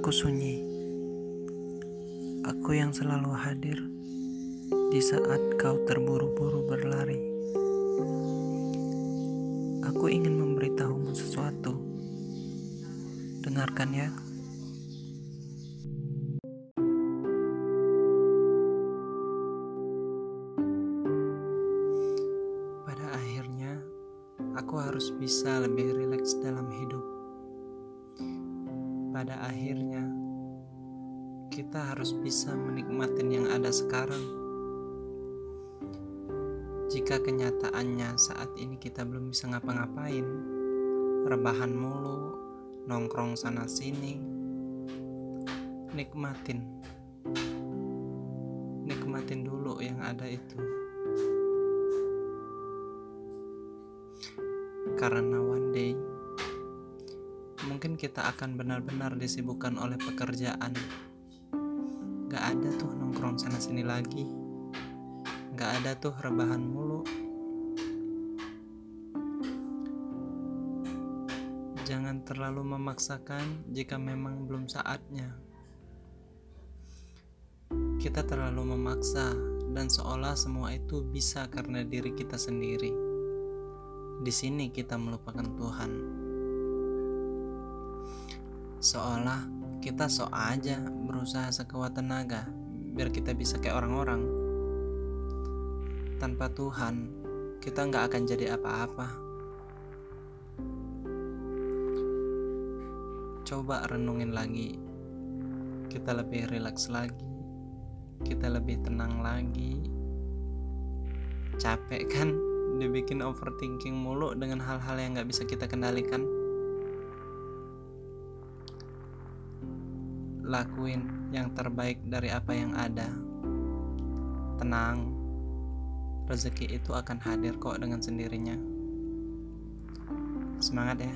Aku sunyi. Aku yang selalu hadir di saat kau terburu-buru berlari. Aku ingin memberitahumu sesuatu. Dengarkan ya. Pada akhirnya, aku harus bisa lebih rileks dalam hidup. Pada akhirnya, kita harus bisa menikmati yang ada sekarang. Jika kenyataannya saat ini kita belum bisa ngapa-ngapain, rebahan mulu, nongkrong sana-sini, nikmatin. Nikmatin dulu yang ada itu. Karena one day mungkin kita akan benar-benar disibukkan oleh pekerjaan. Gak ada tuh nongkrong sana sini lagi. Gak ada tuh rebahan mulu. Jangan terlalu memaksakan jika memang belum saatnya. Kita terlalu memaksa dan seolah semua itu bisa karena diri kita sendiri. Di sini kita melupakan Tuhan. Seolah kita sok aja berusaha sekuat tenaga biar kita bisa kayak orang-orang. Tanpa Tuhan, kita nggak akan jadi apa-apa. Coba renungin lagi. Kita lebih rileks lagi. Kita lebih tenang lagi. Capek kan dibikin overthinking mulu dengan hal-hal yang nggak bisa kita kendalikan? Lakuin yang terbaik dari apa yang ada. Tenang, rezeki itu akan hadir kok dengan sendirinya. Semangat ya!